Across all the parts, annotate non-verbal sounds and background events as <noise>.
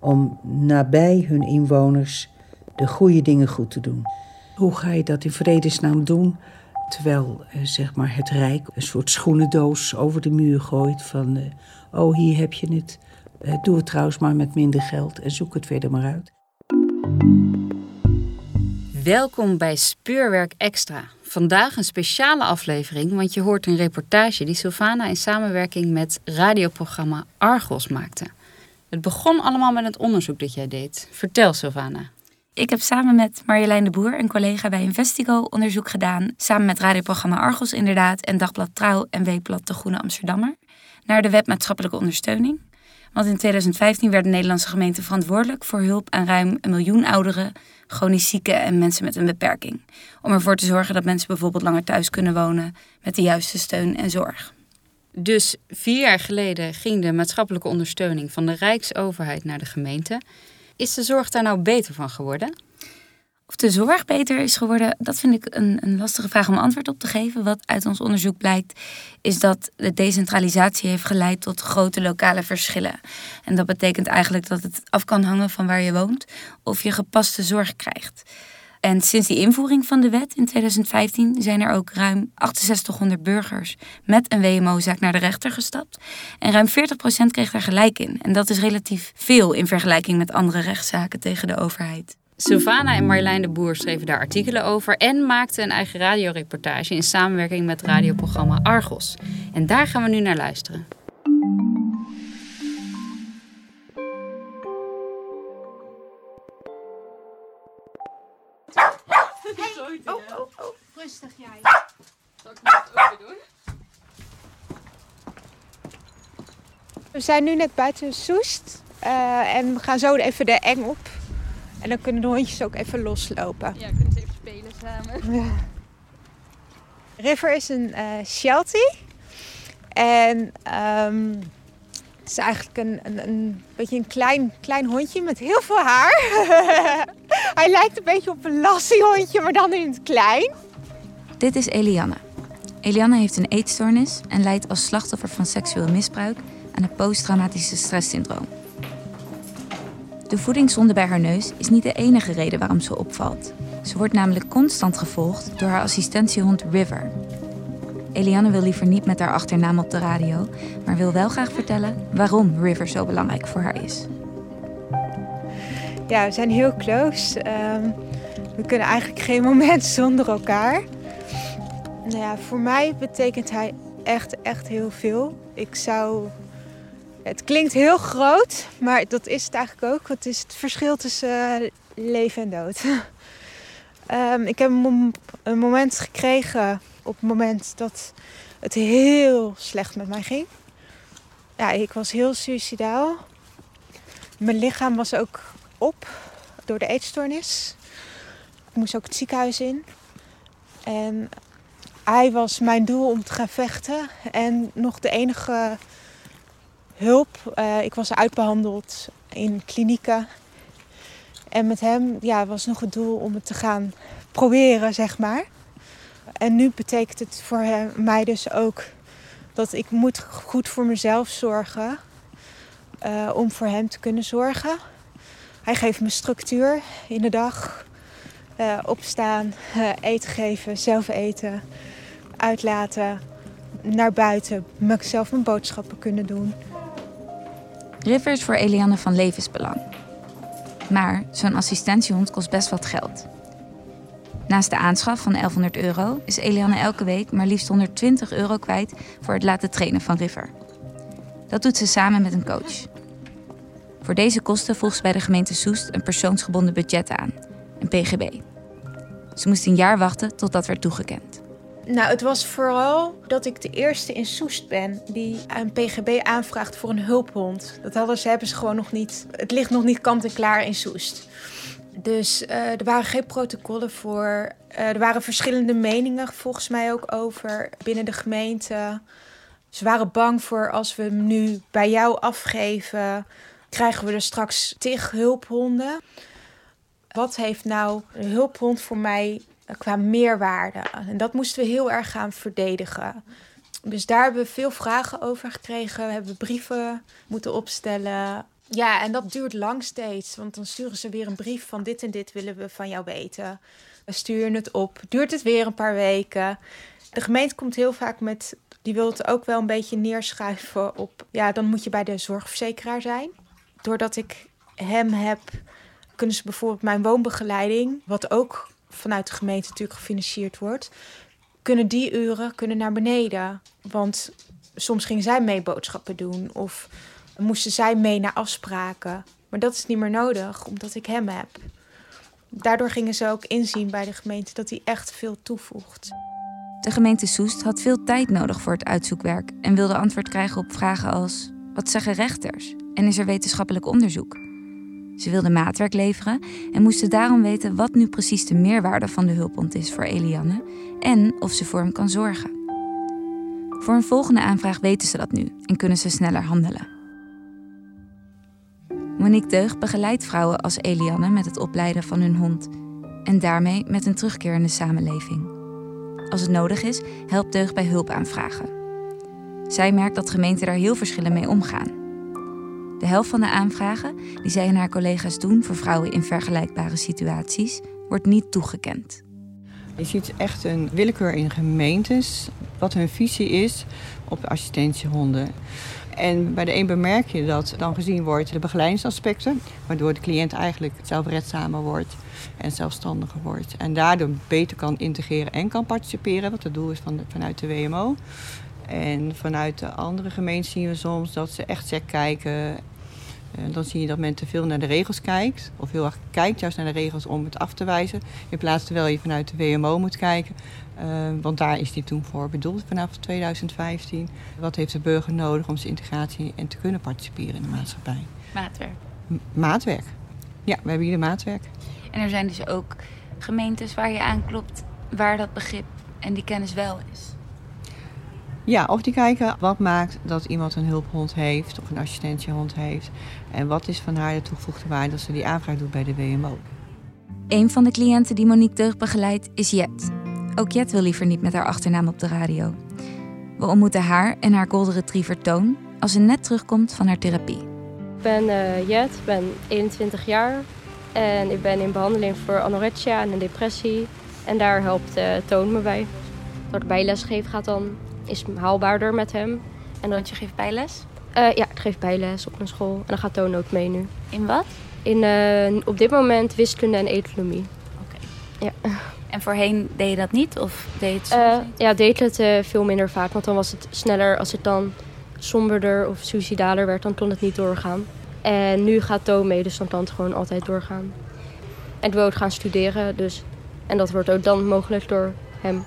om nabij hun inwoners de goede dingen goed te doen. Hoe ga je dat in vredesnaam doen? Terwijl eh, zeg maar het Rijk een soort schoenendoos over de muur gooit van... Eh, oh, hier heb je het. Eh, doe het trouwens maar met minder geld en zoek het verder maar uit. Welkom bij Speurwerk Extra. Vandaag een speciale aflevering, want je hoort een reportage die Sylvana in samenwerking met radioprogramma Argos maakte. Het begon allemaal met het onderzoek dat jij deed. Vertel, Sylvana. Ik heb samen met Marjolein de Boer, een collega bij Investigo, onderzoek gedaan. Samen met radioprogramma Argos inderdaad en Dagblad Trouw en Weekblad De Groene Amsterdammer. Naar de wet maatschappelijke ondersteuning. Want in 2015 werd de Nederlandse gemeente verantwoordelijk voor hulp aan ruim een miljoen ouderen, chronisch zieken en mensen met een beperking. Om ervoor te zorgen dat mensen bijvoorbeeld langer thuis kunnen wonen met de juiste steun en zorg. Dus vier jaar geleden ging de maatschappelijke ondersteuning van de Rijksoverheid naar de gemeente. Is de zorg daar nou beter van geworden? Of de zorg beter is geworden, dat vind ik een, een lastige vraag om antwoord op te geven. Wat uit ons onderzoek blijkt, is dat de decentralisatie heeft geleid tot grote lokale verschillen. En dat betekent eigenlijk dat het af kan hangen van waar je woont of je gepaste zorg krijgt. En sinds die invoering van de wet in 2015 zijn er ook ruim 6800 burgers met een WMO-zaak naar de rechter gestapt. En ruim 40% kreeg daar gelijk in. En dat is relatief veel in vergelijking met andere rechtszaken tegen de overheid. Sylvana en Marjolein de Boer schreven daar artikelen over en maakten een eigen radioreportage in samenwerking met radioprogramma Argos. En daar gaan we nu naar luisteren. Hey. Oh, oh, oh. Rustig jij. Zal ik het ook weer doen? We zijn nu net buiten Soest. Uh, en we gaan zo even de eng op. En dan kunnen de hondjes ook even loslopen. Ja, kunnen ze even spelen samen. Ja. River is een uh, Sheltie. En um, het is eigenlijk een, een, een beetje een klein, klein hondje met heel veel haar. <laughs> Hij lijkt een beetje op een lassiehondje, maar dan in het klein. Dit is Eliane. Eliane heeft een eetstoornis en lijdt als slachtoffer van seksueel misbruik aan het posttraumatische stresssyndroom. De voedingszonde bij haar neus is niet de enige reden waarom ze opvalt. Ze wordt namelijk constant gevolgd door haar assistentiehond River. Eliane wil liever niet met haar achternaam op de radio, maar wil wel graag vertellen waarom River zo belangrijk voor haar is. Ja, we zijn heel close. Um, we kunnen eigenlijk geen <laughs> moment zonder elkaar. Nou ja, voor mij betekent hij echt, echt heel veel. Ik zou het klinkt heel groot, maar dat is het eigenlijk ook. Het is het verschil tussen uh, leven en dood. um, <laughs> ik heb een, een, moment gekregen op het moment dat het heel slecht met mij ging. Ja, ik was heel suicidaal. Mijn lichaam was ook op door de eetstoornis. Ik moest ook het ziekenhuis in. En hij was mijn doel om te gaan vechten. En nog de enige hulp. Uh, ik was uitbehandeld in klinieken. En met hem ja, was nog het doel om het te gaan proberen, zeg maar. En nu betekent het voor hem, mij dus ook dat ik moet goed voor mezelf zorgen. Uh, om voor hem te kunnen zorgen. Hij geeft me structuur in de dag. Uh, opstaan, eten geven, zelf eten, uitlaten, naar buiten, mezelf mijn boodschappen kunnen doen. River is voor Eliane van levensbelang. Maar zo'n assistentiehond kost best wat geld. Naast de aanschaf van 1100 euro is Eliane elke week maar liefst 120 euro kwijt voor het laten trainen van River. Dat doet ze samen met een coach. Voor deze kosten volgt bij de gemeente Soest een persoonsgebonden budget aan, een PGB. Ze moest een jaar wachten tot dat werd toegekend. Nou, het was vooral dat ik de eerste in Soest ben die een PGB aanvraagt voor een hulphond. Dat hadden ze, hebben ze gewoon nog niet. Het ligt nog niet kant en klaar in Soest. Dus uh, er waren geen protocollen voor. Uh, er waren verschillende meningen volgens mij ook over binnen de gemeente. Ze waren bang voor als we hem nu bij jou afgeven, krijgen we er straks tig hulphonden. Wat heeft nou een hulphond voor mij qua meerwaarde? En dat moesten we heel erg gaan verdedigen. Dus daar hebben we veel vragen over gekregen. We hebben brieven moeten opstellen. Ja, en dat duurt lang steeds. Want dan sturen ze weer een brief van dit en dit willen we van jou weten. We sturen het op. Duurt het weer een paar weken. De gemeente komt heel vaak met. Die wil het ook wel een beetje neerschuiven op. Ja, dan moet je bij de zorgverzekeraar zijn. Doordat ik hem heb, kunnen ze bijvoorbeeld mijn woonbegeleiding, wat ook vanuit de gemeente natuurlijk gefinancierd wordt, kunnen die uren kunnen naar beneden. Want soms gingen zij mee boodschappen doen of moesten zij mee naar afspraken. Maar dat is niet meer nodig, omdat ik hem heb. Daardoor gingen ze ook inzien bij de gemeente dat hij echt veel toevoegt. De gemeente Soest had veel tijd nodig voor het uitzoekwerk en wilde antwoord krijgen op vragen als: wat zeggen rechters en is er wetenschappelijk onderzoek? Ze wilden maatwerk leveren en moesten daarom weten wat nu precies de meerwaarde van de hulphond is voor Eliane en of ze voor hem kan zorgen. Voor een volgende aanvraag weten ze dat nu en kunnen ze sneller handelen. Monique Deug begeleidt vrouwen als Eliane met het opleiden van hun hond en daarmee met een terugkeer in de samenleving. Als het nodig is, helpt Deug bij hulpaanvragen. Zij merkt dat gemeenten daar heel verschillend mee omgaan. De helft van de aanvragen die zij en haar collega's doen voor vrouwen in vergelijkbare situaties, wordt niet toegekend. Je ziet echt een willekeur in gemeentes, wat hun visie is op assistentiehonden. En bij de een bemerk je dat dan gezien wordt de begeleidingsaspecten, waardoor de cliënt eigenlijk zelfredzamer wordt en zelfstandiger wordt. En daardoor beter kan integreren en kan participeren, wat het doel is van de, vanuit de WMO. En vanuit de andere gemeenten zien we soms dat ze echt sec kijken. Dan zie je dat men te veel naar de regels kijkt. Of heel erg kijkt juist naar de regels om het af te wijzen. In plaats terwijl je vanuit de WMO moet kijken. Uh, want daar is die toen voor bedoeld vanaf 2015. Wat heeft de burger nodig om zijn integratie en te kunnen participeren in de maatschappij? Maatwerk. M maatwerk. Ja, we hebben hier maatwerk. En er zijn dus ook gemeentes waar je aanklopt waar dat begrip en die kennis wel is. Ja, of die kijken wat maakt dat iemand een hulphond heeft of een assistentiehond heeft. En wat is van haar de toegevoegde waarde als ze die aanvraag doet bij de WMO. Een van de cliënten die Monique Deug begeleidt is Jet. Ook Jet wil liever niet met haar achternaam op de radio. We ontmoeten haar en haar golden retriever Toon als ze net terugkomt van haar therapie. Ik ben uh, Jet, ben 21 jaar en ik ben in behandeling voor anorexia en een depressie. En daar helpt uh, Toon me bij. Dat ik bijles geef gaat dan is haalbaarder met hem. En Want je geeft bijles? Uh, ja, ik geef bijles op een school. En dan gaat Toon ook mee nu. In wat? In, uh, op dit moment wiskunde en economie. Oké. Okay. Ja. <laughs> En voorheen deed je dat niet? Of deed je het uh, Ja, deed het veel minder vaak. Want dan was het sneller als het dan somberder of suicidaler werd. Dan kon het niet doorgaan. En nu gaat Toon mee, dus dan kan het gewoon altijd doorgaan. En ik wil ook gaan studeren. Dus, en dat wordt ook dan mogelijk door hem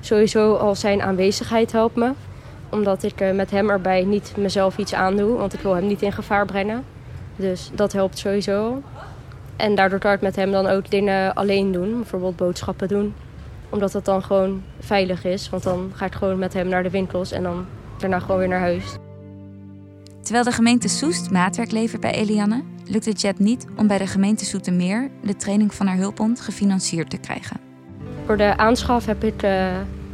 sowieso al zijn aanwezigheid helpt me. Omdat ik uh, met hem erbij niet mezelf iets aandoe, want ik wil hem niet in gevaar brengen. Dus dat helpt sowieso. En daardoor kan ik met hem dan ook dingen alleen doen, bijvoorbeeld boodschappen doen. Omdat dat dan gewoon veilig is, want dan ga ik gewoon met hem naar de winkels en dan daarna gewoon weer naar huis. Terwijl de gemeente Soest maatwerk levert bij Eliane, lukt het Jet niet om bij de gemeente Soetermeer de training van haar hulphond gefinancierd te krijgen. Voor de aanschaf heb ik uh,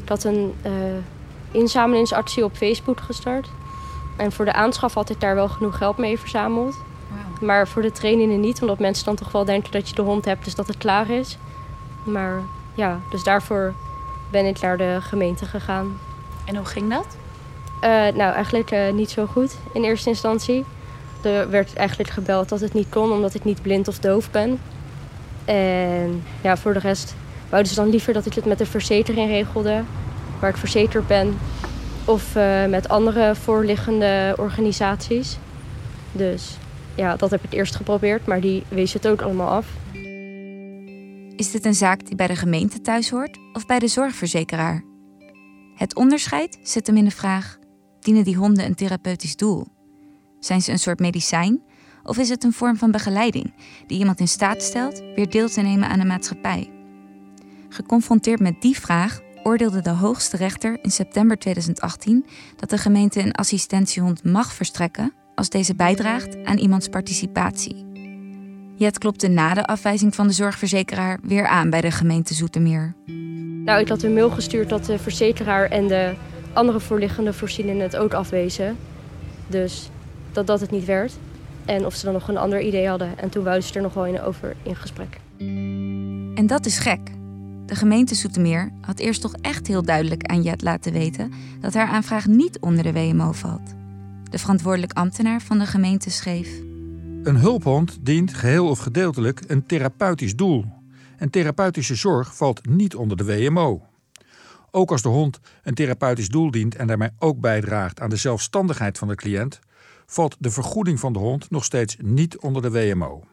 dat een uh, inzamelingsactie op Facebook gestart. En voor de aanschaf had ik daar wel genoeg geld mee verzameld. Wow. Maar voor de trainingen niet, omdat mensen dan toch wel denken dat je de hond hebt, dus dat het klaar is. Maar ja, dus daarvoor ben ik naar de gemeente gegaan. En hoe ging dat? Uh, nou, eigenlijk uh, niet zo goed in eerste instantie. Er werd eigenlijk gebeld dat het niet kon, omdat ik niet blind of doof ben. En ja, voor de rest wouden ze dan liever dat ik het met de verzekering regelde, waar ik verzekerd ben, of uh, met andere voorliggende organisaties. Dus ja, dat heb ik eerst geprobeerd, maar die wees het ook allemaal af. Is dit een zaak die bij de gemeente thuis hoort of bij de zorgverzekeraar? Het onderscheid zit hem in de vraag: dienen die honden een therapeutisch doel? Zijn ze een soort medicijn of is het een vorm van begeleiding die iemand in staat stelt weer deel te nemen aan de maatschappij? Geconfronteerd met die vraag oordeelde de hoogste rechter in september 2018 dat de gemeente een assistentiehond mag verstrekken als deze bijdraagt aan iemands participatie. Jet klopte na de afwijzing van de zorgverzekeraar weer aan bij de gemeente Zoetermeer. Nou, ik had een mail gestuurd dat de verzekeraar en de andere voorliggende voorzieningen het ook afwezen. Dus dat dat het niet werd. En of ze dan nog een ander idee hadden. En toen wouden ze er nog wel in over in gesprek. En dat is gek. De gemeente Zoetermeer had eerst toch echt heel duidelijk aan Jet laten weten dat haar aanvraag niet onder de WMO valt. De verantwoordelijk ambtenaar van de gemeente schreef: Een hulphond dient geheel of gedeeltelijk een therapeutisch doel. En therapeutische zorg valt niet onder de WMO. Ook als de hond een therapeutisch doel dient en daarmee ook bijdraagt aan de zelfstandigheid van de cliënt, valt de vergoeding van de hond nog steeds niet onder de WMO.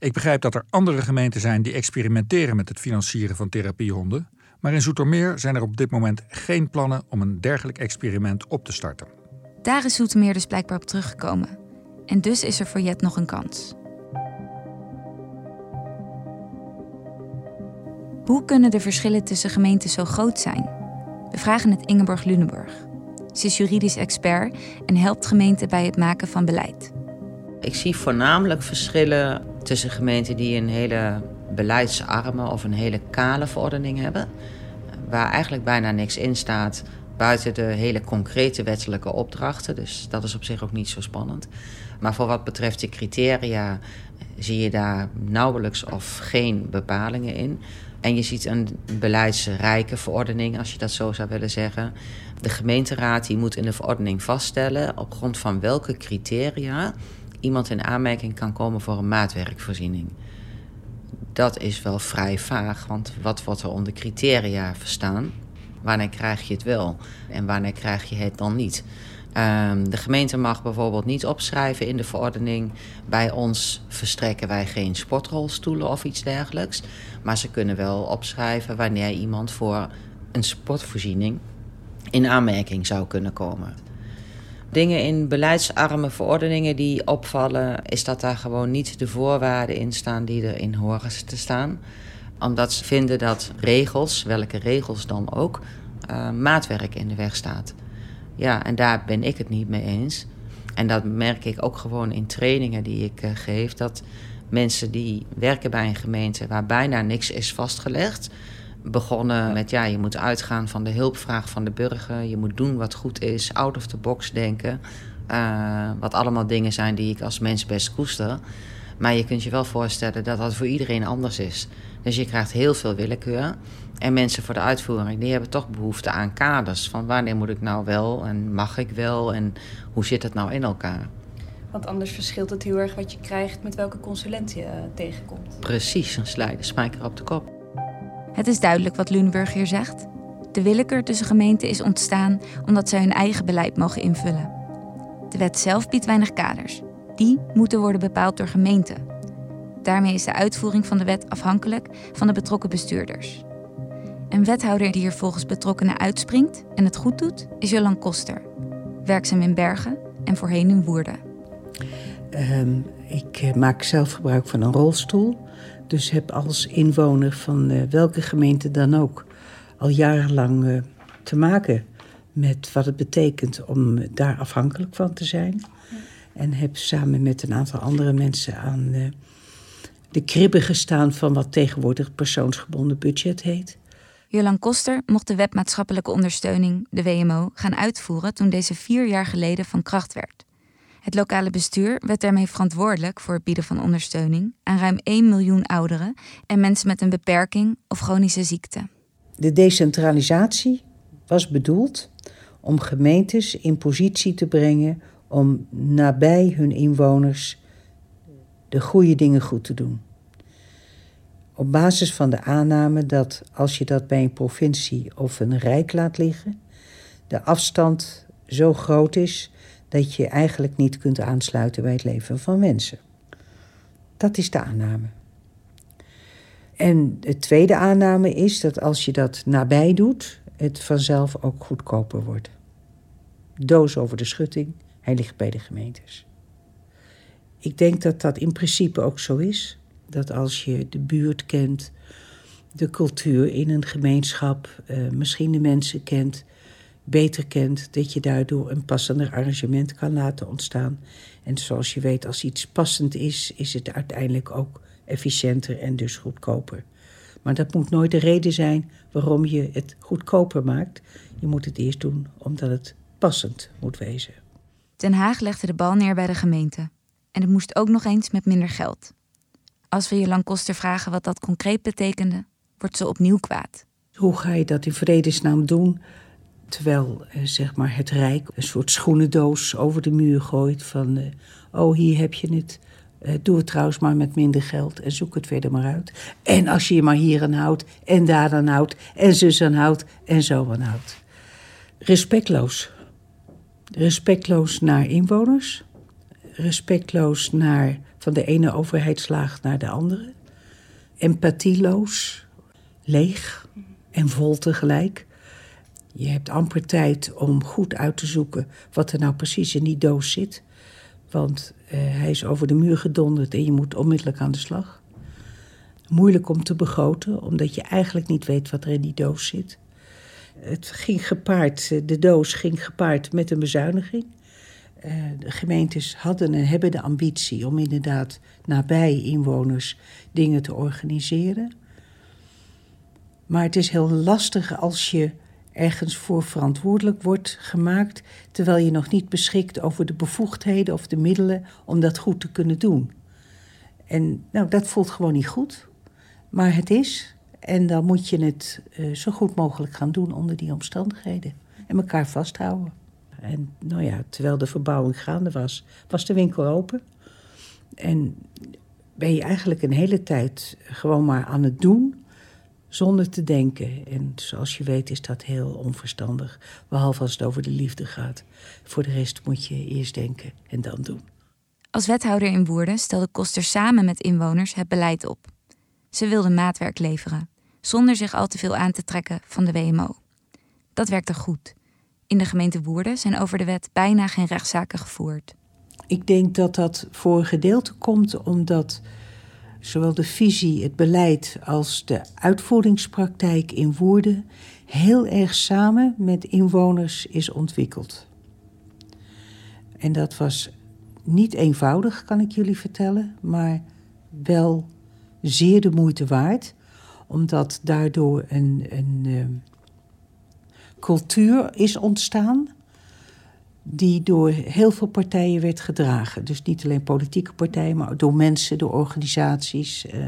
Ik begrijp dat er andere gemeenten zijn die experimenteren met het financieren van therapiehonden, maar in Zoetermeer zijn er op dit moment geen plannen om een dergelijk experiment op te starten. Daar is Zoetermeer dus blijkbaar op teruggekomen. En dus is er voor Jet nog een kans. Hoe kunnen de verschillen tussen gemeenten zo groot zijn? We vragen het Ingeborg Lunenburg. Ze is juridisch expert en helpt gemeenten bij het maken van beleid. Ik zie voornamelijk verschillen tussen gemeenten die een hele beleidsarme of een hele kale verordening hebben, waar eigenlijk bijna niks in staat buiten de hele concrete wettelijke opdrachten. Dus dat is op zich ook niet zo spannend. Maar voor wat betreft de criteria zie je daar nauwelijks of geen bepalingen in. En je ziet een beleidsrijke verordening, als je dat zo zou willen zeggen. De gemeenteraad die moet in de verordening vaststellen op grond van welke criteria iemand in aanmerking kan komen voor een maatwerkvoorziening. Dat is wel vrij vaag, want wat wordt er onder criteria verstaan? Wanneer krijg je het wel en wanneer krijg je het dan niet? Ehm, de gemeente mag bijvoorbeeld niet opschrijven in de verordening. Bij ons verstrekken wij geen sportrolstoelen of iets dergelijks. Maar ze kunnen wel opschrijven wanneer iemand voor een sportvoorziening in aanmerking zou kunnen komen. Dingen in beleidsarme verordeningen die opvallen, is dat daar gewoon niet de voorwaarden in staan die erin horen te staan. Omdat ze vinden dat regels, welke regels dan ook, uh, maatwerk in de weg staat. Ja, en daar ben ik het niet mee eens. En dat merk ik ook gewoon in trainingen die ik uh, geef. Dat mensen die werken bij een gemeente waar bijna niks is vastgelegd. Begonnen met ja, je moet uitgaan van de hulpvraag van de burger. Je moet doen wat goed is, out of the box denken. Uh, wat allemaal dingen zijn die ik als mens best koester. Maar je kunt je wel voorstellen dat dat voor iedereen anders is. Dus je krijgt heel veel willekeur. En mensen voor de uitvoering, die hebben toch behoefte aan kaders. Van wanneer moet ik nou wel en mag ik wel en hoe zit het nou in elkaar? Want anders verschilt het heel erg wat je krijgt met welke consulent je uh, tegenkomt. Precies, een slijde spijker op de kop. Het is duidelijk wat Lunenburg hier zegt. De willekeur tussen gemeenten is ontstaan omdat zij hun eigen beleid mogen invullen. De wet zelf biedt weinig kaders. Die moeten worden bepaald door gemeenten. Daarmee is de uitvoering van de wet afhankelijk van de betrokken bestuurders. Een wethouder die hier volgens betrokkenen uitspringt en het goed doet, is Jolan Koster. Werkzaam in Bergen en voorheen in Woerden. Um, ik eh, maak zelf gebruik van een rolstoel. Dus heb als inwoner van uh, welke gemeente dan ook al jarenlang uh, te maken met wat het betekent om daar afhankelijk van te zijn. En heb samen met een aantal andere mensen aan uh, de kribben gestaan van wat tegenwoordig persoonsgebonden budget heet. Jolan Koster mocht de wet maatschappelijke ondersteuning, de WMO, gaan uitvoeren toen deze vier jaar geleden van kracht werd. Het lokale bestuur werd daarmee verantwoordelijk voor het bieden van ondersteuning aan ruim 1 miljoen ouderen en mensen met een beperking of chronische ziekte. De decentralisatie was bedoeld om gemeentes in positie te brengen om nabij hun inwoners de goede dingen goed te doen. Op basis van de aanname dat als je dat bij een provincie of een rijk laat liggen, de afstand zo groot is dat je eigenlijk niet kunt aansluiten bij het leven van mensen. Dat is de aanname. En de tweede aanname is dat als je dat nabij doet het vanzelf ook goedkoper wordt. Doos over de schutting, hij ligt bij de gemeentes. Ik denk dat dat in principe ook zo is. Dat als je de buurt kent, de cultuur in een gemeenschap, eh, misschien de mensen kent, beter kent, dat je daardoor een passender arrangement kan laten ontstaan. En zoals je weet, als iets passend is, is het uiteindelijk ook efficiënter en dus goedkoper. Maar dat moet nooit de reden zijn waarom je het goedkoper maakt. Je moet het eerst doen omdat het passend moet wezen. Den Haag legde de bal neer bij de gemeente. En het moest ook nog eens met minder geld. Als we Jolan Koster vragen wat dat concreet betekende, wordt ze opnieuw kwaad. Hoe ga je dat in vredesnaam doen? Terwijl eh, zeg maar het Rijk een soort schoenendoos over de muur gooit van... Eh, oh, hier heb je het. Eh, doe het trouwens maar met minder geld en zoek het verder maar uit. En als je je maar hier aan houdt en daar aan houdt en zus aan houdt en zo aan houdt. Respectloos. Respectloos naar inwoners. Respectloos naar, van de ene overheidslaag naar de andere. Empathieloos. Leeg en vol tegelijk. Je hebt amper tijd om goed uit te zoeken wat er nou precies in die doos zit. Want uh, hij is over de muur gedonderd en je moet onmiddellijk aan de slag. Moeilijk om te begroten, omdat je eigenlijk niet weet wat er in die doos zit. Het ging gepaard, de doos ging gepaard met een bezuiniging. Uh, de gemeentes hadden en hebben de ambitie om inderdaad nabij inwoners dingen te organiseren. Maar het is heel lastig als je ergens voor verantwoordelijk wordt gemaakt, terwijl je nog niet beschikt over de bevoegdheden of de middelen om dat goed te kunnen doen. En nou, dat voelt gewoon niet goed, maar het is. En dan moet je het uh, zo goed mogelijk gaan doen onder die omstandigheden en elkaar vasthouden. En nou ja, terwijl de verbouwing gaande was, was de winkel open. En ben je eigenlijk een hele tijd gewoon maar aan het doen zonder te denken. En zoals je weet is dat heel onverstandig. Behalve als het over de liefde gaat. Voor de rest moet je eerst denken en dan doen. Als wethouder in Woerden stelde Koster samen met inwoners het beleid op. Ze wilden maatwerk leveren, zonder zich al te veel aan te trekken van de WMO. Dat werkte goed. In de gemeente Woerden zijn over de wet bijna geen rechtszaken gevoerd. Ik denk dat dat voor een gedeelte komt omdat zowel de visie, het beleid als de uitvoeringspraktijk in Woerden heel erg samen met inwoners is ontwikkeld. En dat was niet eenvoudig, kan ik jullie vertellen, maar wel zeer de moeite waard, omdat daardoor een, een uh, cultuur is ontstaan die door heel veel partijen werd gedragen. Dus niet alleen politieke partijen, maar door mensen, door organisaties. Uh,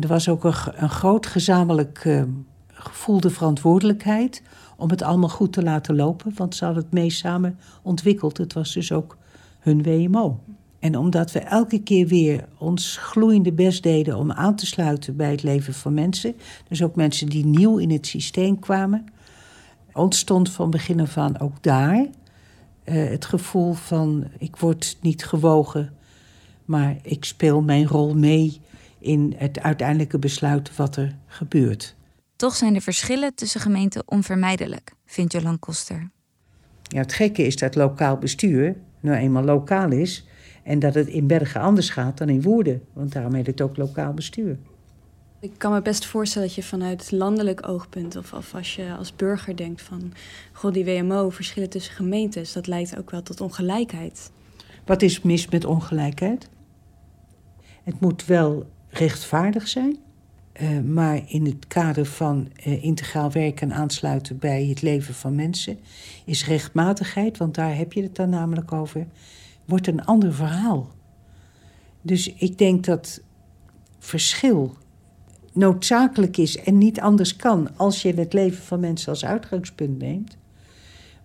er was ook een, een groot gezamenlijk uh, gevoelde verantwoordelijkheid om het allemaal goed te laten lopen, want ze hadden het mee samen ontwikkeld. Het was dus ook hun WMO. En omdat we elke keer weer ons gloeiende best deden om aan te sluiten bij het leven van mensen, dus ook mensen die nieuw in het systeem kwamen, ontstond van begin af aan ook daar uh, het gevoel van ik word niet gewogen, maar ik speel mijn rol mee in het uiteindelijke besluit wat er gebeurt. Toch zijn de verschillen tussen gemeenten onvermijdelijk, vindt Jolan Koster. Ja, het gekke is dat lokaal bestuur nou eenmaal lokaal is en dat het in Bergen anders gaat dan in Woerden, want daarom heet het ook lokaal bestuur. Ik kan me best voorstellen dat je vanuit landelijk oogpunt, of, als je als burger denkt van, god, die WMO, verschillen tussen gemeentes, dat leidt ook wel tot ongelijkheid. Wat is mis met ongelijkheid? Het moet wel rechtvaardig zijn, uh, maar in het kader van uh, integraal werken en aansluiten bij het leven van mensen is rechtmatigheid, want daar heb je het dan namelijk over, wordt een ander verhaal. Dus ik denk dat verschil noodzakelijk is en niet anders kan als je het leven van mensen als uitgangspunt neemt.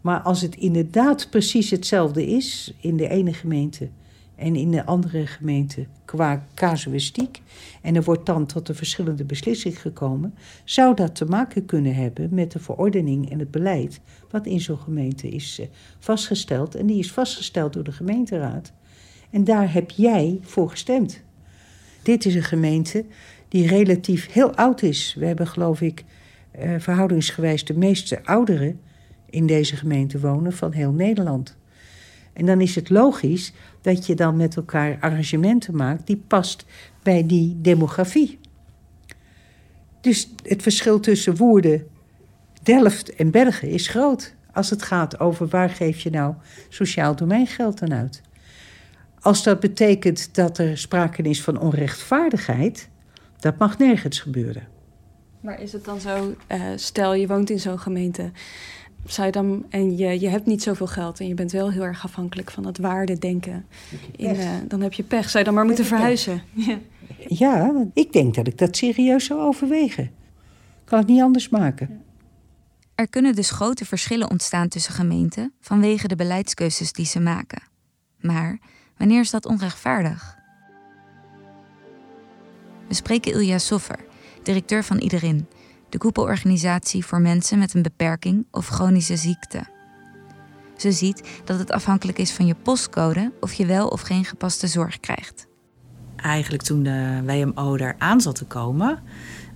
Maar als het inderdaad precies hetzelfde is in de ene gemeente en in de andere gemeente qua casuïstiek, en er wordt dan tot een verschillende beslissing gekomen, zou dat te maken kunnen hebben met de verordening en het beleid wat in zo'n gemeente is eh, vastgesteld. En die is vastgesteld door de gemeenteraad. En daar heb jij voor gestemd. Dit is een gemeente die relatief heel oud is. We hebben geloof ik uh, verhoudingsgewijs de meeste ouderen in deze gemeente wonen van heel Nederland. En dan is het logisch dat je dan met elkaar arrangementen maakt die past bij die demografie. Dus het verschil tussen Woerden, Delft en Bergen is groot. Als het gaat over waar geef je nou sociaal domeingeld aan uit. Als dat betekent dat er sprake is van onrechtvaardigheid, dat mag nergens gebeuren. Maar is het dan zo, uh, stel je woont in zo'n gemeente, zou je dan, en je, je hebt niet zoveel geld en je bent wel heel erg afhankelijk van het waardedenken, in, uh, dan heb je pech. Zou je dan maar moeten verhuizen? Ja. <laughs> ja, ik denk dat ik dat serieus zou overwegen. Kan het niet anders maken. Er kunnen dus grote verschillen ontstaan tussen gemeenten vanwege de beleidskeuzes die ze maken. Maar wanneer is dat onrechtvaardig? We spreken Ilja Soffer, directeur van Iedereen, de koepelorganisatie voor mensen met een beperking of chronische ziekte. Ze ziet dat het afhankelijk is van je postcode of je wel of geen gepaste zorg krijgt. Eigenlijk toen de WMO daar aan zat te komen,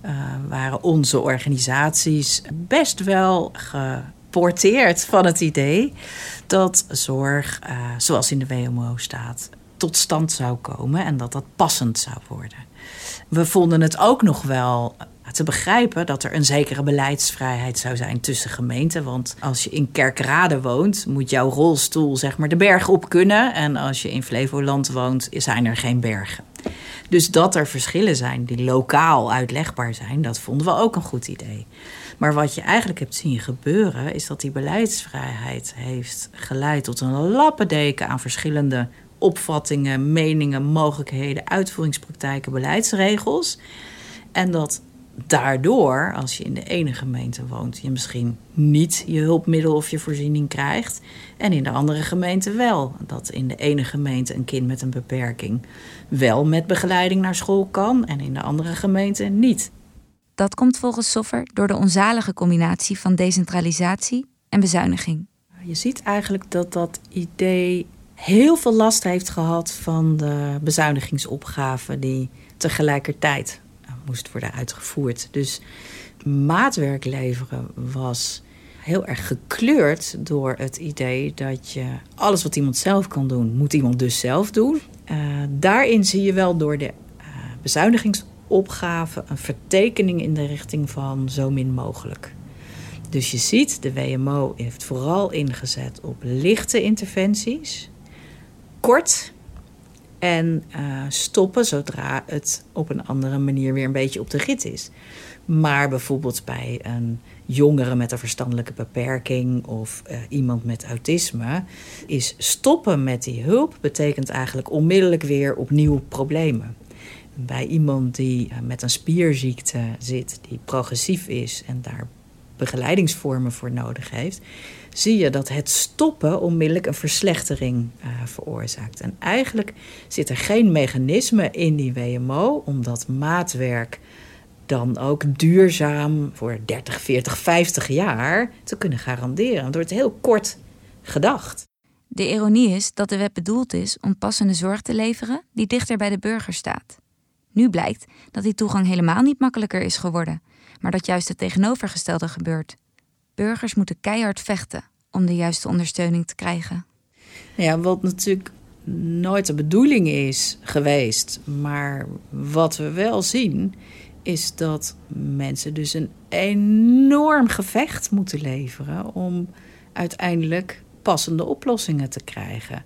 uh, waren onze organisaties best wel geporteerd van het idee dat zorg, uh, zoals in de WMO staat, tot stand zou komen en dat dat passend zou worden. We vonden het ook nog wel te begrijpen dat er een zekere beleidsvrijheid zou zijn tussen gemeenten. Want als je in Kerkrade woont, moet jouw rolstoel zeg maar de berg op kunnen. En als je in Flevoland woont, zijn er geen bergen. Dus dat er verschillen zijn die lokaal uitlegbaar zijn, dat vonden we ook een goed idee. Maar wat je eigenlijk hebt zien gebeuren, is dat die beleidsvrijheid heeft geleid tot een lappendeken aan verschillende opvattingen, meningen, mogelijkheden, uitvoeringspraktijken, beleidsregels. En dat daardoor, als je in de ene gemeente woont, je misschien niet je hulpmiddel of je voorziening krijgt. En in de andere gemeente wel. Dat in de ene gemeente een kind met een beperking wel met begeleiding naar school kan en in de andere gemeente niet. Dat komt volgens Soffer door de onzalige combinatie van decentralisatie en bezuiniging. Je ziet eigenlijk dat dat idee heel veel last heeft gehad van de bezuinigingsopgave die tegelijkertijd moest worden uitgevoerd. Dus maatwerk leveren was heel erg gekleurd door het idee dat je alles wat iemand zelf kan doen, moet iemand dus zelf doen. Uh, daarin zie je wel door de uh, bezuinigingsopgave een vertekening in de richting van zo min mogelijk. Dus je ziet, de WMO heeft vooral ingezet op lichte interventies, kort en uh, stoppen zodra het op een andere manier weer een beetje op de rit is. Maar bijvoorbeeld bij een jongere met een verstandelijke beperking of uh, iemand met autisme, is stoppen met die hulp betekent eigenlijk onmiddellijk weer opnieuw problemen. Bij iemand die uh, met een spierziekte zit, die progressief is en daar begeleidingsvormen voor nodig heeft, zie je dat het stoppen onmiddellijk een verslechtering uh, veroorzaakt. En eigenlijk zit er geen mechanisme in die WMO om dat maatwerk dan ook duurzaam voor 30, 40, 50 jaar te kunnen garanderen. Het wordt heel kort gedacht. De ironie is dat de wet bedoeld is om passende zorg te leveren die dichter bij de burger staat. Nu blijkt dat die toegang helemaal niet makkelijker is geworden, maar dat juist het tegenovergestelde gebeurt. Burgers moeten keihard vechten om de juiste ondersteuning te krijgen. Ja, wat natuurlijk nooit de bedoeling is geweest, maar wat we wel zien, is dat mensen dus een enorm gevecht moeten leveren om uiteindelijk passende oplossingen te krijgen.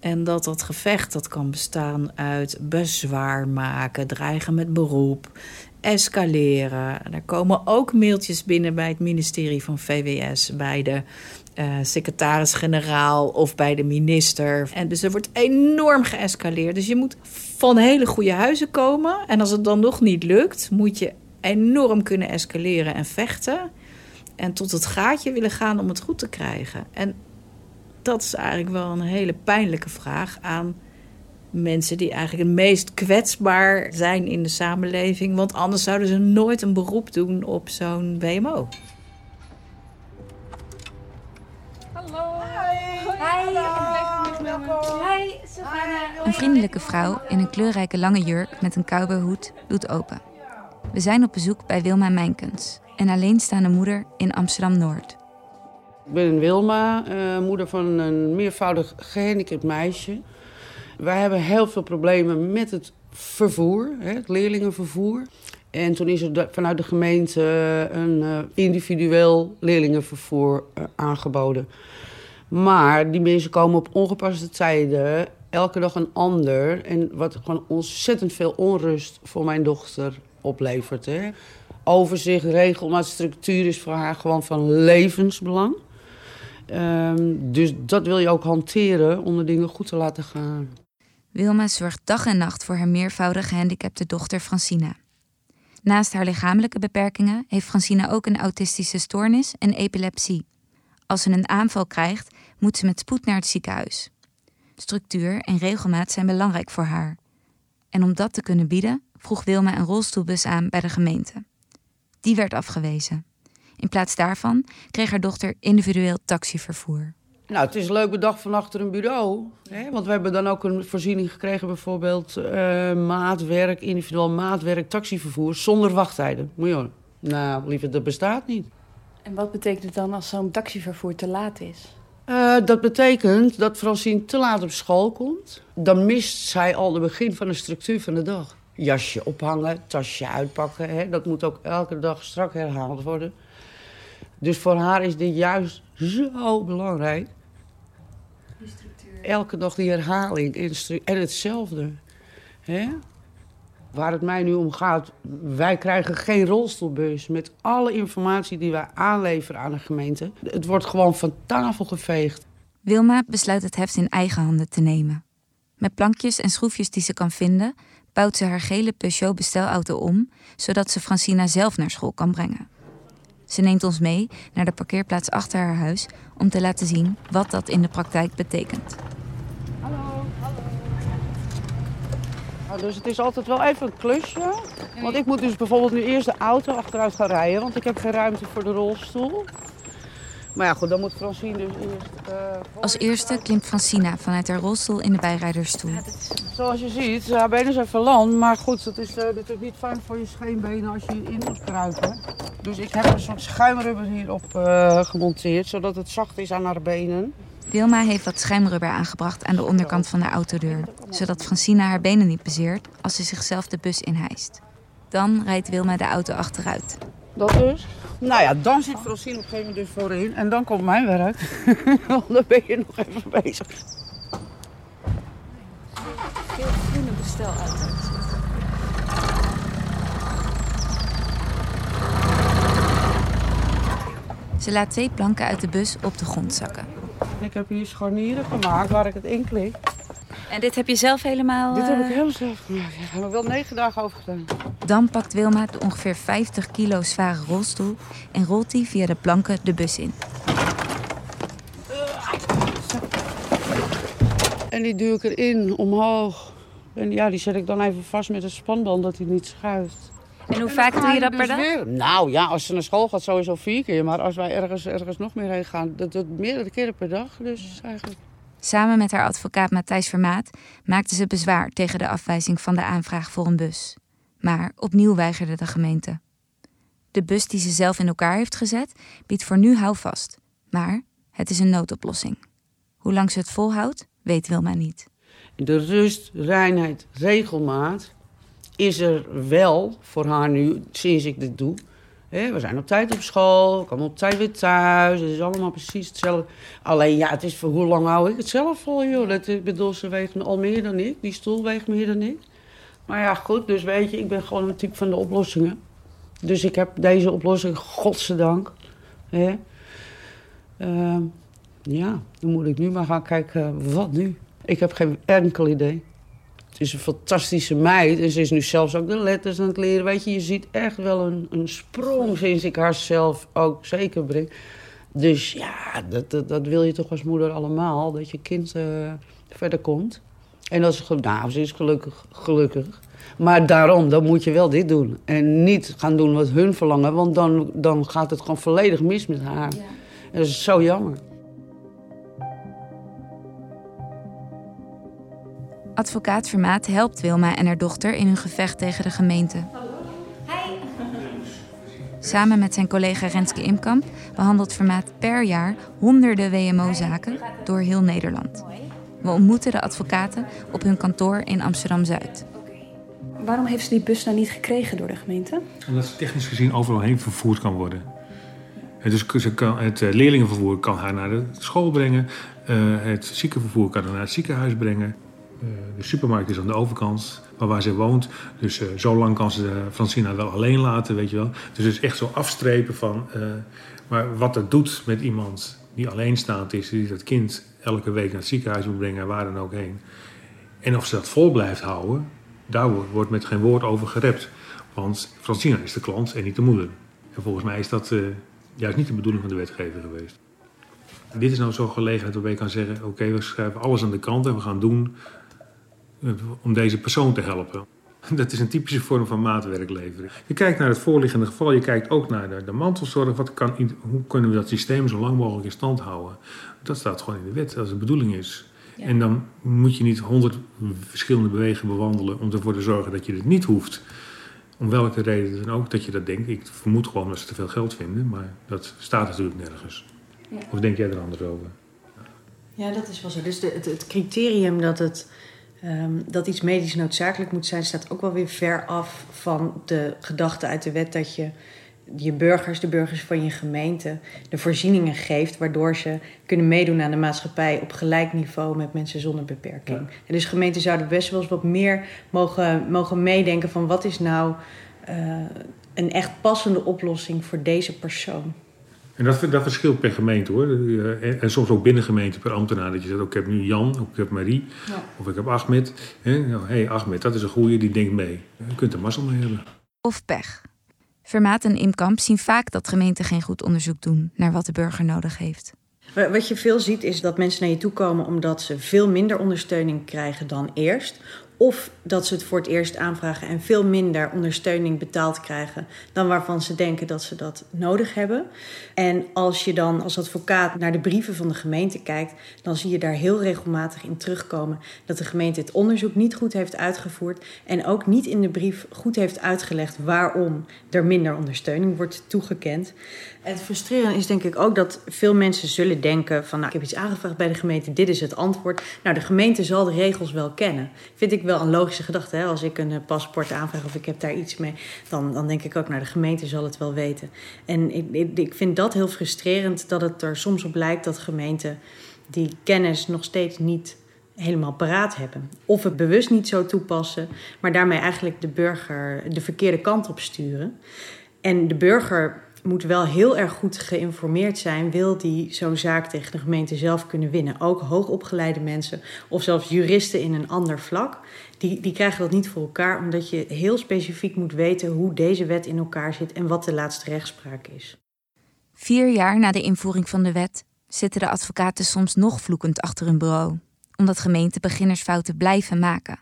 En dat dat gevecht dat kan bestaan uit bezwaar maken, dreigen met beroep, escaleren. Er komen ook mailtjes binnen bij het ministerie van VWS, bij de uh, secretaris-generaal of bij de minister. En dus er wordt enorm geëscaleerd. Dus je moet van hele goede huizen komen. En als het dan nog niet lukt, moet je enorm kunnen escaleren en vechten. En tot het gaatje willen gaan om het goed te krijgen. En dat is eigenlijk wel een hele pijnlijke vraag aan mensen die eigenlijk het meest kwetsbaar zijn in de samenleving. Want anders zouden ze nooit een beroep doen op zo'n WMO. Hallo. Hi. Hi. Een vriendelijke vrouw in een kleurrijke lange jurk met een cowboyhoed doet open. We zijn op bezoek bij Wilma Mijnkens, een alleenstaande moeder in Amsterdam-Noord. Ik ben Wilma, uh, moeder van een meervoudig gehandicapt meisje. Wij hebben heel veel problemen met het vervoer, het leerlingenvervoer. En toen is er vanuit de gemeente een uh, individueel leerlingenvervoer uh, aangeboden. Maar die mensen komen op ongepaste tijden, elke dag een ander. En wat gewoon ontzettend veel onrust voor mijn dochter oplevert. Hè. Overzicht, regelmaat, structuur is voor haar gewoon van levensbelang. Um, dus dat wil je ook hanteren om de dingen goed te laten gaan. Wilma zorgt dag en nacht voor haar meervoudig gehandicapte dochter Francina. Naast haar lichamelijke beperkingen heeft Francina ook een autistische stoornis en epilepsie. Als ze een aanval krijgt, moet ze met spoed naar het ziekenhuis. Structuur en regelmaat zijn belangrijk voor haar. En om dat te kunnen bieden, vroeg Wilma een rolstoelbus aan bij de gemeente. Die werd afgewezen. In plaats daarvan kreeg haar dochter individueel taxivervoer. Nou, het is leuk bedacht van achter een bureau. Hè? Want we hebben dan ook een voorziening gekregen, bijvoorbeeld uh, maatwerk, individueel maatwerk, taxivervoer zonder wachttijden. Moet je Nou, liever, dat bestaat niet. En wat betekent het dan als zo'n taxivervoer te laat is? Uh, dat betekent dat Francine te laat op school komt. Dan mist zij al de begin van de structuur van de dag. Jasje ophangen, tasje uitpakken. Hè? Dat moet ook elke dag strak herhaald worden. Dus voor haar is dit juist zo belangrijk. Elke dag die herhaling en hetzelfde. Hè? Waar het mij nu om gaat, wij krijgen geen rolstoelbus met alle informatie die wij aanleveren aan de gemeente. Het wordt gewoon van tafel geveegd. Wilma besluit het heft in eigen handen te nemen. Met plankjes en schroefjes die ze kan vinden, bouwt ze haar gele Peugeot bestelauto om, zodat ze Francina zelf naar school kan brengen. Ze neemt ons mee naar de parkeerplaats achter haar huis om te laten zien wat dat in de praktijk betekent. Hallo, hallo. Nou, dus het is altijd wel even een klusje. Want ik moet dus bijvoorbeeld nu eerst de auto achteruit gaan rijden, want ik heb geen ruimte voor de rolstoel. Maar ja, goed, dan moet Francine dus eerst... Uh, Als eerste klimt Francina vanuit haar rolstoel in de bijrijdersstoel. Zoals je ziet, haar benen zijn verlamd. Maar goed, het is uh, natuurlijk niet fijn voor je scheenbenen als je in moet kruipen. Dus ik heb een soort schuimrubber hierop uh, gemonteerd, zodat het zacht is aan haar benen. Wilma heeft wat schuimrubber aangebracht aan de onderkant van de autodeur. Zodat Francina haar benen niet bezeert als ze zichzelf de bus inhijst. Dan rijdt Wilma de auto achteruit. Dat dus. Nou ja, dan zit Francine op een gegeven moment dus voorin. En dan komt mijn werk. <laughs> dan ben je nog even bezig. Veel groene bestel uit. Ze laat twee planken uit de bus op de grond zakken. Ik heb hier scharnieren gemaakt waar ik het in klik. En dit heb je zelf helemaal... Dit heb ik helemaal zelf gemaakt. Daar hebben we wel negen dagen over gedaan. Dan pakt Wilma de ongeveer 50 kilo zware rolstoel... en rolt die via de planken de bus in. En die duw ik erin, omhoog. En ja, die zet ik dan even vast met een spanband, dat hij niet schuift. En hoe vaak doe je dat per dag? Nou ja, als ze naar school gaat, sowieso vier keer. Maar als wij ergens, ergens nog meer heen gaan, dat, dat meerdere keren per dag. Dus eigenlijk... Samen met haar advocaat Matthijs Vermaat maakte ze bezwaar tegen de afwijzing van de aanvraag voor een bus. Maar opnieuw weigerde de gemeente. De bus die ze zelf in elkaar heeft gezet, biedt voor nu houvast. Maar het is een noodoplossing. Hoe lang ze het volhoudt, weet Wilma niet. De rust, reinheid, regelmaat is er wel voor haar nu, sinds ik dit doe. We zijn op tijd op school, komen op tijd weer thuis. Het is allemaal precies hetzelfde. Alleen ja, het is voor hoe lang hou ik het zelf vol, joh. Dat, ik bedoel, ze weegt al meer dan ik. Die stoel weegt meer dan ik. Maar ja, goed, dus weet je, ik ben gewoon een type van de oplossingen. Dus ik heb deze oplossing, godzijdank. Hè. Uh, ja, dan moet ik nu maar gaan kijken, wat nu? Ik heb geen enkel idee. Is een fantastische meid. En ze is nu zelfs ook de letters aan het leren. Weet je, je ziet echt wel een, een sprong sinds ik haar zelf ook zeker breng. Dus ja, dat, dat, dat, wil je toch als moeder allemaal. Dat je kind uh, verder komt. En dat is, nou, ze is gelukkig, gelukkig. Maar daarom, dan moet je wel dit doen. En niet gaan doen wat hun verlangen. Want dan, dan gaat het gewoon volledig mis met haar. Ja. En dat is zo jammer. Advocaat Vermaat helpt Wilma en haar dochter in hun gevecht tegen de gemeente. Samen met zijn collega Renske Imkamp behandelt Vermaat per jaar honderden WMO-zaken door heel Nederland. We ontmoeten de advocaten op hun kantoor in Amsterdam-Zuid. Waarom heeft ze die bus nou niet gekregen door de gemeente? Omdat ze technisch gezien overal heen vervoerd kan worden. Dus ze kan, het eh, leerlingenvervoer kan haar naar de school brengen. Uh, het ziekenvervoer kan haar naar het ziekenhuis brengen. Uh, de supermarkt is aan de overkant, van waar ze woont. Dus uh, zo lang kan ze Francina wel alleen laten, weet je wel. Dus het is echt zo afstrepen van... maar wat dat doet met iemand die alleenstaand is... die dat kind elke week naar het ziekenhuis moet brengen... waar dan ook heen. En of ze dat vol blijft houden... daar wordt met geen woord over gerept. Want Francina is de klant en niet de moeder. En volgens mij is dat juist niet de bedoeling van de wetgever geweest. Dit is nou zo'n gelegenheid waarbij je kan zeggen: oké, we schrijven alles aan de kant en we gaan doen eh, om deze persoon te helpen. Dat is een typische vorm van maatwerk leveren. Je kijkt naar het voorliggende geval, je kijkt ook naar de, de mantelzorg. Wat kan, hoe kunnen we dat systeem zo lang mogelijk in stand houden? Dat staat gewoon in de wet, als de bedoeling is. En dan moet je niet honderd verschillende bewegingen bewandelen om ervoor te zorgen dat je het niet hoeft. Om welke reden dan ook dat je dat denkt. Ik vermoed gewoon dat ze te veel geld vinden, maar dat staat natuurlijk nergens. Ja. Of denk jij er anders over? Ja, dat is wel zo. Dus de, het, het, criterium dat, het, um, dat iets medisch noodzakelijk moet zijn, staat ook wel weer ver af van de gedachte uit de wet dat je je burgers, de burgers van je gemeente, de voorzieningen geeft waardoor ze kunnen meedoen aan de maatschappij op gelijk niveau met mensen zonder beperking. En dus gemeenten zouden best wel eens wat meer mogen, mogen meedenken van wat is nou uh, een echt passende oplossing voor deze persoon. En dat, dat verschilt per gemeente hoor. En, en soms ook binnen gemeente per ambtenaar. Dat je zegt, ook, ik heb nu Jan, of ik heb Marie, ja. of ik heb Ahmed. Hé, nou, hey, Ahmed, dat is een goeie, die denkt mee. Je kunt er mazzel mee hebben. Of pech. Vermaat en Imkamp zien vaak dat gemeenten geen goed onderzoek doen naar wat de burger nodig heeft. Wat je veel ziet is dat mensen naar je toe komen omdat ze veel minder ondersteuning krijgen dan eerst. Of dat ze het voor het eerst aanvragen en veel minder ondersteuning betaald krijgen dan waarvan ze denken dat ze dat nodig hebben. En als je dan als advocaat naar de brieven van de gemeente kijkt, dan zie je daar heel regelmatig in terugkomen dat de gemeente het onderzoek niet goed heeft uitgevoerd en ook niet in de brief goed heeft uitgelegd waarom er minder ondersteuning wordt toegekend. Het frustrerende is denk ik ook dat veel mensen zullen denken van nou, ik heb iets aangevraagd bij de gemeente, dit is het antwoord. Nou, de gemeente zal de regels wel kennen. Vind ik wel een logische gedachte. Hè? Als ik een eh, paspoort aanvraag of ik heb daar iets mee, dan, dan denk ik ook, nou, de gemeente zal het wel weten. En ik, ik, ik vind dat heel frustrerend dat het er soms op lijkt dat gemeenten die kennis nog steeds niet helemaal paraat hebben. Of het bewust niet zo toepassen, maar daarmee eigenlijk de burger de verkeerde kant op sturen. En de burger moet wel heel erg goed geïnformeerd zijn, wil die zo'n zaak tegen de gemeente zelf kunnen winnen. Ook hoogopgeleide mensen of zelfs juristen in een ander vlak, die, die krijgen dat niet voor elkaar, omdat je heel specifiek moet weten hoe deze wet in elkaar zit en wat de laatste rechtspraak is. Vier jaar na de invoering van de wet zitten de advocaten soms nog vloekend achter hun bureau, omdat gemeenten beginnersfouten blijven maken.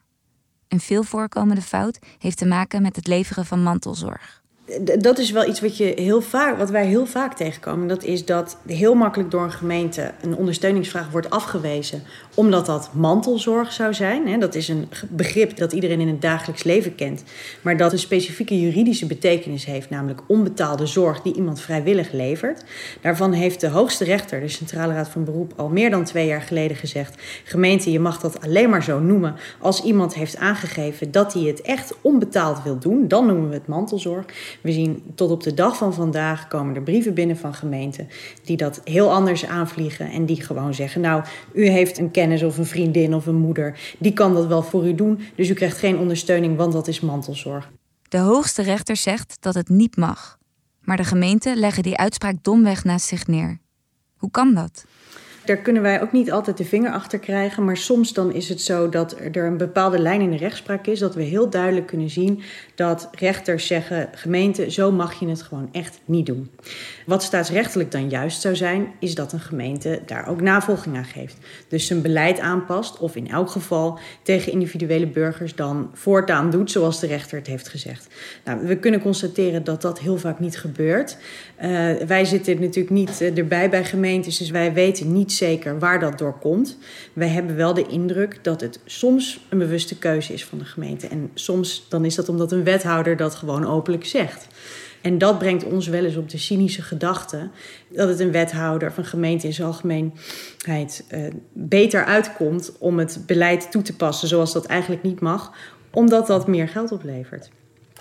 Een veel voorkomende fout heeft te maken met het leveren van mantelzorg dat is wel iets wat, je heel vaak, wat wij heel vaak tegenkomen. Dat is dat heel makkelijk door een gemeente een ondersteuningsvraag wordt afgewezen. Omdat dat mantelzorg zou zijn. Dat is een begrip dat iedereen in het dagelijks leven kent. Maar dat een specifieke juridische betekenis heeft. Namelijk onbetaalde zorg die iemand vrijwillig levert. Daarvan heeft de hoogste rechter, de Centrale Raad van Beroep, al meer dan twee jaar geleden gezegd. Gemeente, je mag dat alleen maar zo noemen als iemand heeft aangegeven dat hij het echt onbetaald wil doen. Dan noemen we het mantelzorg. We zien tot op de dag van vandaag komen er brieven binnen van gemeenten die dat heel anders aanvliegen en die gewoon zeggen: Nou, u heeft een kennis of een vriendin of een moeder, die kan dat wel voor u doen, dus u krijgt geen ondersteuning, want dat is mantelzorg. De hoogste rechter zegt dat het niet mag, maar de gemeenten leggen die uitspraak domweg naast zich neer. Hoe kan dat? Daar kunnen wij ook niet altijd de vinger achter krijgen. Maar soms dan is het zo dat er een bepaalde lijn in de rechtspraak is. Dat we heel duidelijk kunnen zien dat rechters zeggen: gemeente, zo mag je het gewoon echt niet doen. Wat staatsrechtelijk dan juist zou zijn, is dat een gemeente daar ook navolging aan geeft. Dus zijn beleid aanpast, of in elk geval tegen individuele burgers dan voortaan doet zoals de rechter het heeft gezegd. Nou, we kunnen constateren dat dat heel vaak niet gebeurt. Uh, wij zitten natuurlijk niet eh, erbij bij gemeentes, dus wij weten niet zeker waar dat door komt. Wij hebben wel de indruk dat het soms een bewuste keuze is van de gemeente. En soms dan is dat omdat een wethouder dat gewoon openlijk zegt. En dat brengt ons wel eens op de cynische gedachte dat het een wethouder een gemeente in zijn algemeenheid uh, beter uitkomt om het beleid toe te passen zoals dat eigenlijk niet mag, omdat dat meer geld oplevert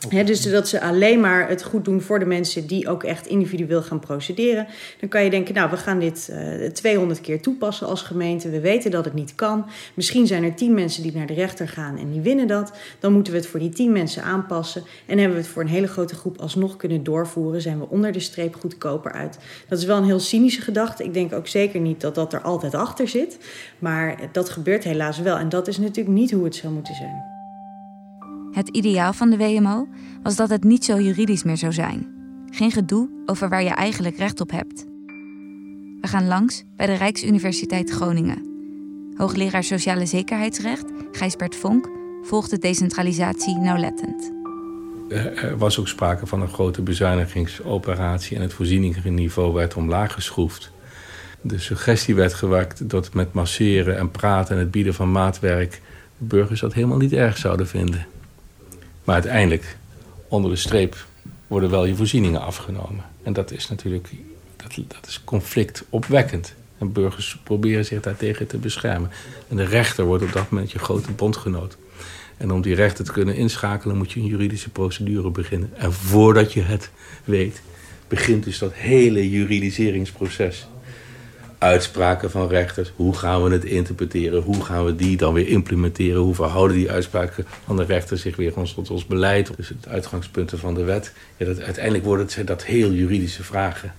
dus dat ze alleen maar het goed doen voor de mensen die ook echt individueel gaan procederen. Dan kan je denken, nou, we gaan dit uh, eh, 200 keer toepassen als gemeente. We weten dat het niet kan. Misschien zijn er 10 mensen die naar de rechter gaan en die winnen dat. Dan moeten we het voor die 10 mensen aanpassen. En hebben we het voor een hele grote groep alsnog kunnen doorvoeren. Zijn we onder de streep goedkoper uit. Dat is wel een heel cynische gedachte. Ik denk ook zeker niet dat dat er altijd achter zit. Maar dat gebeurt helaas wel. En dat is natuurlijk niet hoe het zou moeten zijn. Het ideaal van de WMO was dat het niet zo juridisch meer zou zijn. Geen gedoe over waar je eigenlijk recht op hebt. We gaan langs bij de Rijksuniversiteit Groningen. Hoogleraar Sociale Zekerheidsrecht, Gijsbert Vonk, volgt de decentralisatie nauwlettend. Er was ook sprake van een grote bezuinigingsoperatie en het voorzieningenniveau werd omlaag geschroefd. De suggestie werd gewakt dat met masseren en praten en het bieden van maatwerk burgers dat helemaal niet erg zouden vinden. Maar uiteindelijk, onder de streep, worden wel je voorzieningen afgenomen. En dat is natuurlijk dat, dat is conflictopwekkend. En burgers proberen zich daartegen te beschermen. En de rechter wordt op dat moment je grote bondgenoot. En om die rechter te kunnen inschakelen moet je een juridische procedure beginnen. En voordat je het weet, begint dus dat hele juridiseringsproces uitspraken van rechters. Hoe gaan we het interpreteren? Hoe gaan we die dan weer implementeren? Hoe verhouden die uitspraken van de rechter zich weer tot ons beleid? Dus het uitgangspunten van de wet. Ja, dat, uiteindelijk worden het dat heel juridische vragen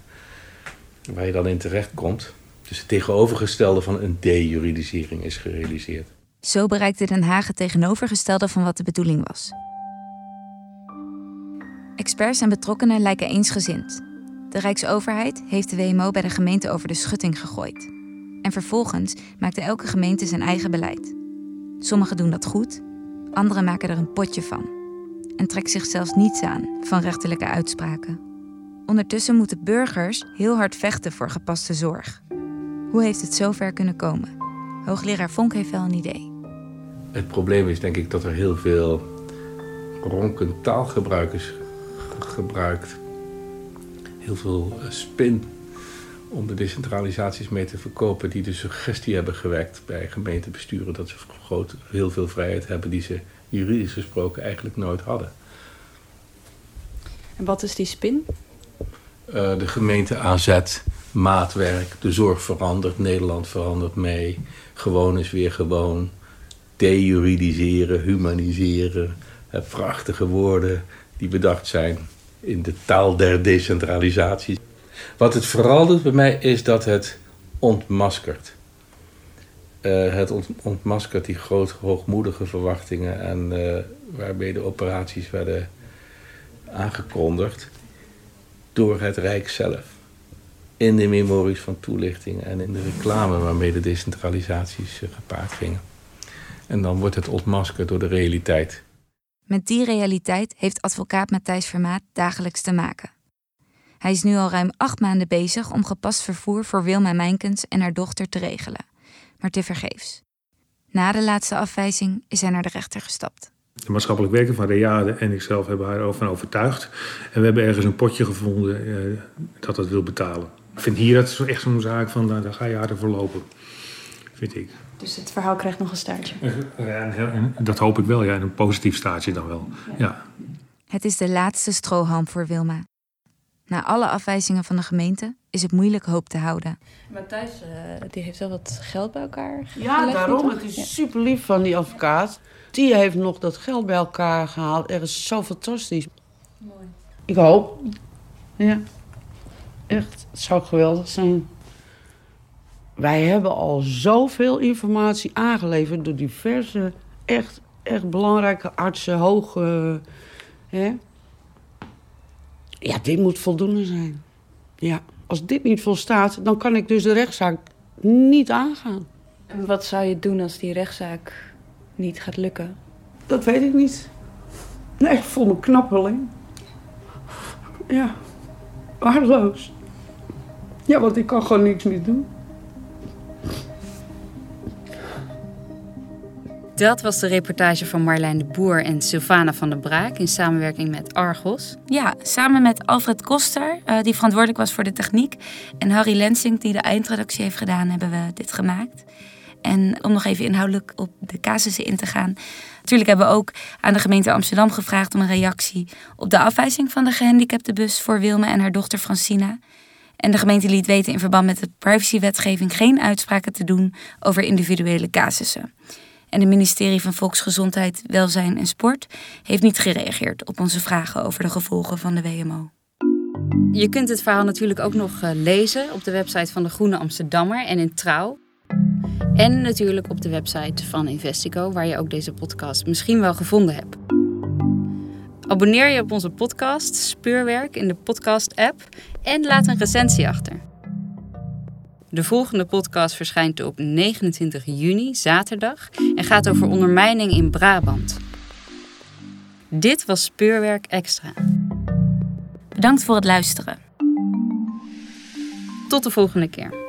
waar je dan in terecht komt. Dus het tegenovergestelde van een dejuridisering is gerealiseerd. Zo bereikte Den Haag het tegenovergestelde van wat de bedoeling was. Experts en betrokkenen lijken eensgezind. De Rijksoverheid heeft de WMO bij de gemeente over de schutting gegooid. En vervolgens maakte elke gemeente zijn eigen beleid. Sommigen doen dat goed, anderen maken er een potje van. En trekken zich zelfs niets aan van rechterlijke uitspraken. Ondertussen moeten burgers heel hard vechten voor gepaste zorg. Hoe heeft het zover kunnen komen? Hoogleraar Vonk heeft wel een idee. Het probleem is denk ik dat er heel veel ronkend taalgebruik is gebruikt heel veel eh, spin om de decentralisaties mee te verkopen die de suggestie hebben gewekt bij gemeentebesturen dat ze groot, heel veel vrijheid hebben die ze juridisch gesproken eigenlijk nooit hadden. En wat is die spin? Uh, de gemeente aanzet, maatwerk, de zorg verandert, Nederland verandert mee, gewoon is weer gewoon, dejuridiseren, humaniseren, prachtige woorden die bedacht zijn in de taal der decentralisatie. Wat het vooral doet bij mij is dat het ontmaskert. Uh, het ontmaskert die groot hoogmoedige verwachtingen en uh, waarmee de operaties werden aangekondigd door het Rijk zelf. In de memories van toelichting en in de reclame waarmee de decentralisaties uh, gepaard gingen. En dan wordt het ontmaskerd door de realiteit. Met die realiteit heeft advocaat Matthijs Vermaat dagelijks te maken. Hij is nu al ruim acht maanden bezig om gepast vervoer voor Wilma Mijnkens en haar dochter te regelen, maar tevergeefs. Na de laatste afwijzing is hij naar de rechter gestapt. De maatschappelijk werker van Reade en ikzelf hebben haar ervan overtuigd. En we hebben ergens een potje gevonden eh, dat dat wil betalen. Ik vind hier dat echt zo'n zaak van, nou, daar ga je harder voor lopen. Vind ik. Dus het verhaal krijgt nog een staartje. Ja, en dat hoop ik wel, ja. een positief staartje dan wel. Ja. Het is de laatste strohalm voor Wilma. Na alle afwijzingen van de gemeente is het moeilijk hoop te houden. Matthijs uh, die heeft wel wat geld bij elkaar Ja, daarom. Het is super lief van die advocaat. Die heeft nog dat geld bij elkaar gehaald. Er is zo fantastisch. Mooi. Ik hoop. Ja. Echt, het zou geweldig zijn. Wij hebben al zoveel informatie aangeleverd door diverse echt, echt belangrijke artsen, hoge. Hè? Ja, dit moet voldoende zijn. Ja, als dit niet volstaat, dan kan ik dus de rechtszaak niet aangaan. En wat zou je doen als die rechtszaak niet gaat lukken? Dat weet ik niet. Nee, ik voel me knappeling. Ja, waardeloos. Ja, want ik kan gewoon niks meer doen. Dat was de reportage van Marlijn de Boer en Sylvana van der Braak in samenwerking met Argos. Ja, samen met Alfred Koster, uh, die verantwoordelijk was voor de techniek, en Harry Lensing, die de eindredactie heeft gedaan, hebben we dit gemaakt. En om nog even inhoudelijk op de casussen in te gaan. Natuurlijk hebben we ook aan de gemeente Amsterdam gevraagd om een reactie op de afwijzing van de gehandicapte bus voor Wilme en haar dochter Francina. En de gemeente liet weten in verband met de privacywetgeving geen uitspraken te doen over individuele casussen. En het ministerie van Volksgezondheid, Welzijn en Sport heeft niet gereageerd op onze vragen over de gevolgen van de WMO. Je kunt het verhaal natuurlijk ook nog eh, lezen op de website van de Groene Amsterdammer en in Trouw. En natuurlijk op de website van Investico, waar je ook deze podcast misschien wel gevonden hebt. Abonneer je op onze podcast Speurwerk in de podcast-app en laat een recensie achter. De volgende podcast verschijnt op 29 juni, zaterdag, en gaat over ondermijning in Brabant. Dit was Speurwerk Extra. Bedankt voor het luisteren. Tot de volgende keer.